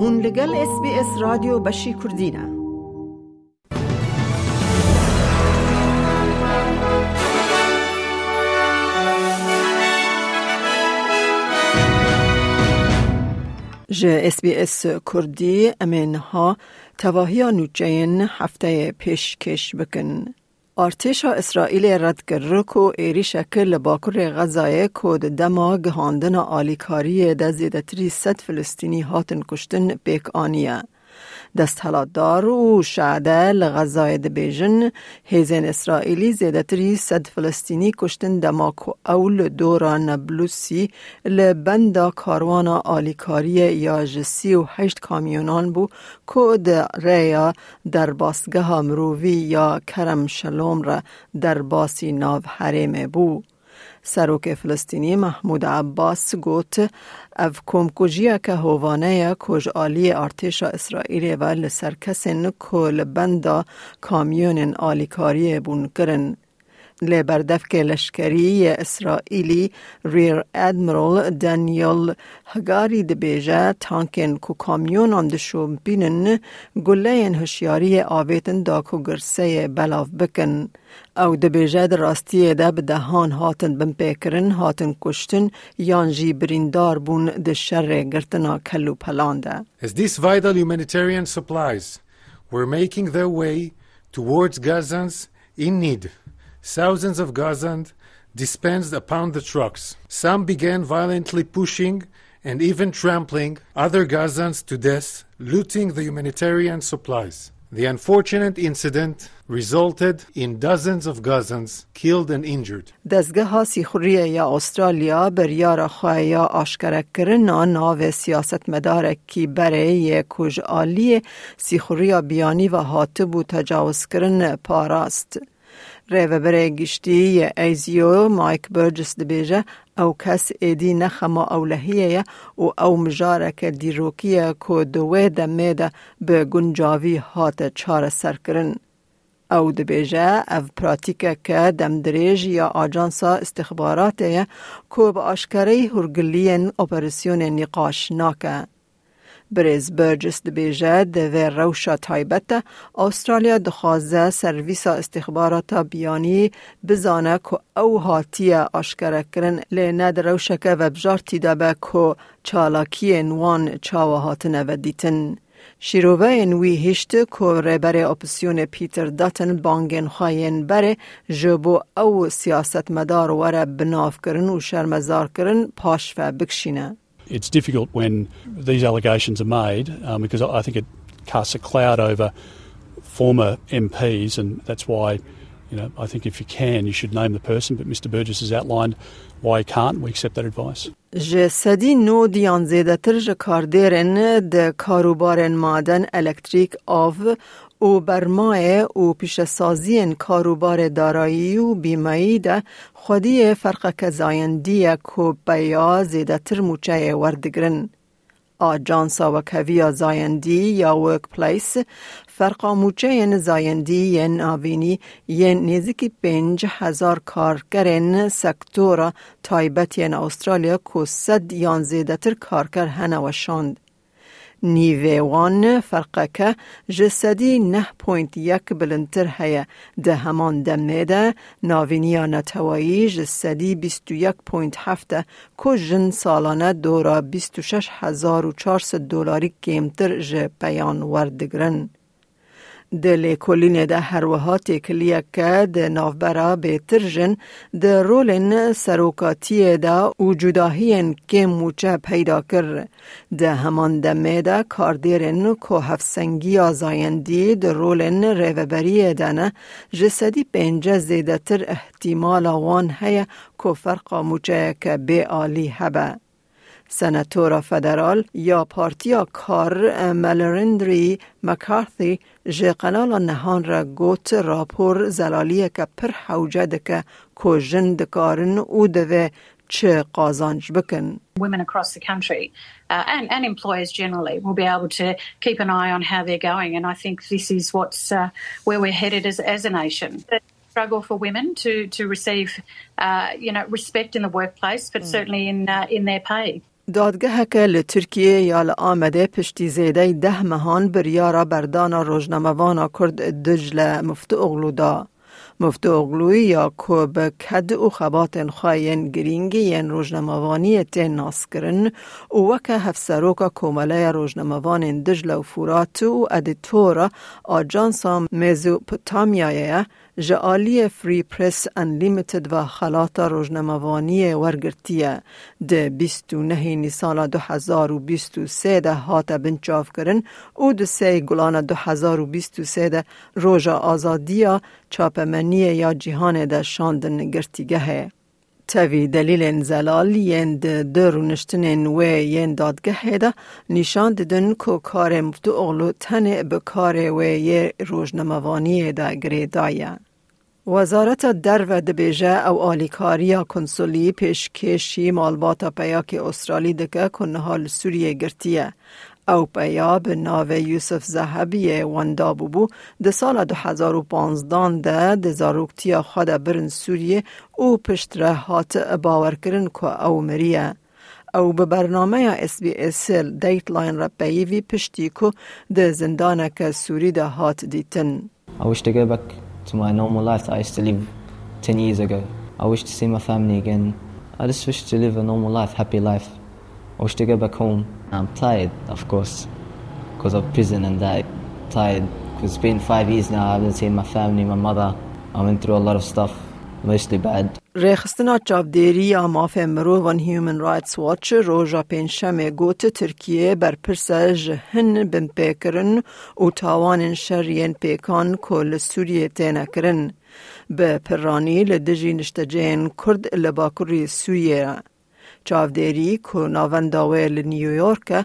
هون لگل اس بی اس رادیو بشی کردینه جه اس بی اس کردی امین ها تواهی نوچین هفته پیش کش بکن. ارتش اسرائیل رد کرد که ایری شکل باکر غزای کود دما گهاندن آلیکاری ده زیدتری ست فلسطینی هاتن کشتن بیک آنیه. دست دار و شعده لغزای بیجن هیزن اسرائیلی زیدتری صد فلسطینی کشتن دماکو اول دورا نبلوسی لبندا کاروانا آلیکاری یا جسی و هشت کامیونان بو که در ریا در باسگه مرووی یا کرم شلوم را در باسی ناو حریم بو. سروک فلسطینی محمود عباس گوت او کمکوژی که هوانه کج آلی ارتش اسرائیل و لسر کسین کل بندا کامیون آلیکاری بون کرن. لبردفک لشکری اسرائیلی ریر ادمرال دانیل هگاری دبیجه تانکن کو کامیون اندشو بینن گلین هشیاری آویتن دا کو گرسه بلاف بکن. او دبیجه در راستی ده به دهان هاتن بمپیکرن هاتن کشتن یان جی بریندار بون ده شر گرتنا کلو پلانده. As these vital humanitarian supplies were making their way towards Gazans in need, Thousands of Gazans dispensed upon the trucks. Some began violently pushing and even trampling other Gazans to death, looting the humanitarian supplies. The unfortunate incident resulted in dozens of Gazans killed and injured. دزگه سیخوری یا استرالیا بر یار خواه یا آشکره کرنا ناو سیاست مداره کی برای کج آلی سیخوری بیانی و حاطب و تجاوز کرن پاراست. ریوبرê گشتî ASIO Mike Burgess dibêje ew kes êdî nexema ewlehiyê ye û ew mijareke dîrokî ye ku di wê demê de bi guncavî hate çareserkirin. Ew dibêje ev pratîkeke demdirêj ya Ajansa Istixbaratê ye ku bi aşkereyî hûrgiliyên operasyonên nîqaş nake. بریز برجس دبیجه دوی روشا تایبت استرالیا دخوازه سرویس استخبارات بیانی بزانه که او هاتی آشکره کرن لینه در روشکه و بجارتی دبه که چالاکی نوان چاوه هاتنه و دیتن. شیروه نوی هشت که ریبر اپسیون پیتر داتن بانگن خواین بره جبو او سیاست مدار وره بناف کرن و شرمزار کرن پاش بکشینه. it's difficult when these allegations are made um, because I think it casts a cloud over former MPs, and that's why. You know, I think if you can, you should name the person, but Mr Burgess has outlined why he can't. We accept that advice. Ji sedî nodiyan zêdetir ji karderên de karobarên maden, elektrik, av او برمای او پیش سازی کاروبار دارایی و بیمایی ده خودی فرق که زایندی کو بیا زیده تر موچه وردگرن. آجانسا و کویا زایندی یا ورک پلیس فرقا موچه ین زایندی ین آوینی ین نیزکی پنج هزار کارکرین سکتورا تایبت ین استرالیا کو صد یان زیده تر کارکر هنوشاند. نیویوان فرقکه جسدی نه پوینت یک بلندتر هیا ده همان دمیده ناوینیا نتوایی جسدی بیستو یک پوینت هفته که جن سالانه دورا بیستو شش هزار و چارست دولاری کمتر جه پیان وردگرن. د لیکولین د هروها تکلیه که د نافبرا بهتر جن د رولن سروکاتی دا او جداهین که موچه پیدا کر د همان دمه دا کاردیرن که هفسنگی آزایندی د رولن ریوبری دانه جسدی پنجه زیده تر احتمال وان هیا که فرق موچه که به آلی هبه. سناتورا فدرال یا پارتیا کار ملرندری مکارثی جه قنال نهان را گوت راپور زلالیه که پر حوجه دکه که جن دکارن او دوه چه قازانج بکن. Women across the country uh, and, and employers generally will be able to keep an eye on how they're going. And I think this is what's uh, where we're headed as, as a nation. The struggle for women to, to receive, uh, you know, respect in the workplace, but mm. certainly in, uh, in their pay. دادگه که لترکیه یا لآمده پشتی زیده ده مهان بریارا بردانا روزنموانا کرد دجل مفت اغلو دا. مفت اغلوی یا کوب کد و خبات خواین گرینگی ین روزنموانی تین ناس کرن و وکه هفسروکا کومله روزنموان دجل و فورات و ادیتورا آجانسا میزوپوتامیایه جعالی فری پرس انلیمیتد و خلاط روزنموانی ورگرتیه ده 29 نیسان 2023 ده هات بنچاف کرن او ده سی گلان 2023 ده روژا آزادیا چاپمنی یا جهان ده شاندن گرتیگه تاوی دلیل زلال یند درونشتن و ین دادگه ده نشان ددن که کار مفتو اغلو تن بکار و یه روزنموانی ده گریدایه. وەزارەتە دەرە دەبێژە ئەو ئالیکاریە کنسولی پێشکێشی مالباتە پەیاکی ئوسترالی دەکە کونەها لە سووریە گرتیە. ئەو پەیا بە ناوێ یوسف زەهبیە وەندا بوو دە ساڵە 2015 دە دەزارروکتیا خۆدا برن سووریە و پشترە هاتە باوەرکردن کۆ ئەو مریە. ئەو بە بەرنمەیە SسBSL دەیتلاین ڕەپەیوی پشتی و دە زندانەکە سووریدا هات دیتن. ئەو شتەکە بەک to my normal life that I used to live 10 years ago. I wish to see my family again. I just wish to live a normal life, happy life. I wish to go back home. I'm tired, of course, because of prison and that. Tired, because it's been five years now. I haven't seen my family, my mother. I went through a lot of stuff, mostly bad. رخستنا چابدیری یا ماف مروف وان هیومن رایتس واتش روژا پینشمه گوت ترکیه بر پرسج هن بن پیکرن و تاوان شرین پیکان کل سوریه تنکرن کرن. به پرانی لدجی نشتجین کرد لباکوری سوریه او که ری کو نوا و داو エル نیویورک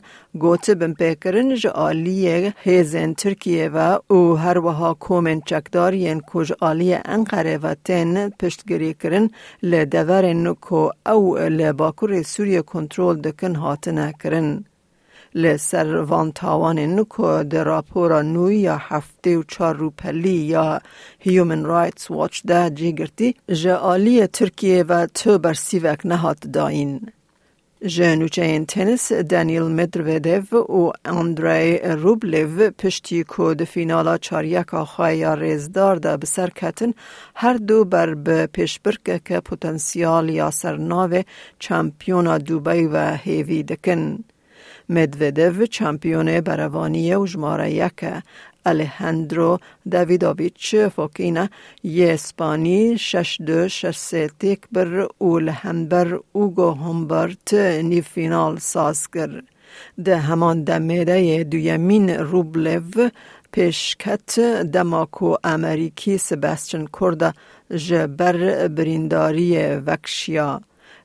هیزن ترکیه و هروا ها کومنت چکدارین کوج عالی انقره و تن پشتگیری کرن ل داوار نو او ل باکر سوریه کنترول دکن هاتنه کرن لسر وان تاوان نکو در راپورا نو یا هفته و چار روپلی یا هیومن رایتس واچ ده جی گرتی جعالی ترکیه و تو بر سیوک نهات داین. ژنوچه این تنس دانیل مدرودیو و اندری روبلیو پشتی کود فینالا چاریک آخوای یا ریزدار دا بسر کتن هر دو بر به پیش برکه که پوتنسیال یا سرناوه چمپیون دوبای و هیوی دکن. مدودو چمپیون بروانی جماره یک الهندرو داویدوویچ فوکینا یه اسپانی شش دو شش سه تیک بر او لهنبر اوگو همبرت نی فینال ساز کر. ده همان دمیده دویمین روبلو پیشکت دماکو امریکی سباستین کرده جبر برینداری وکشیا.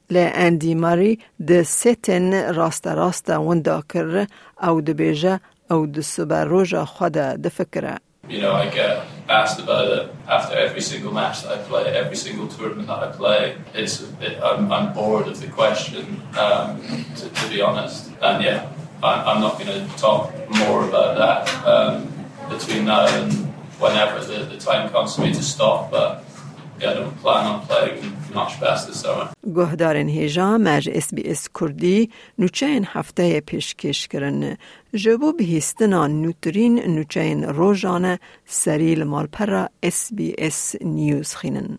لی اندی ماری ده ستن راست راست وندا کر او ده بیجه او ده سبر روژا خود ده فکره You know, I get asked about it after every single match that I play, every single tournament that I play. It's, it, I'm, I'm bored of the question, um, to, to be honest. And yeah, I'm, I'm not going to talk more about that um, between now and whenever the, the time comes for me to stop. But گهدارن هیجا مج اس بی اس کردی نوچین هفته پیشکش کرن. جبو بهستنا نوترین نوچین روزانه سریل مالپرا اس بی اس نیوز خینن.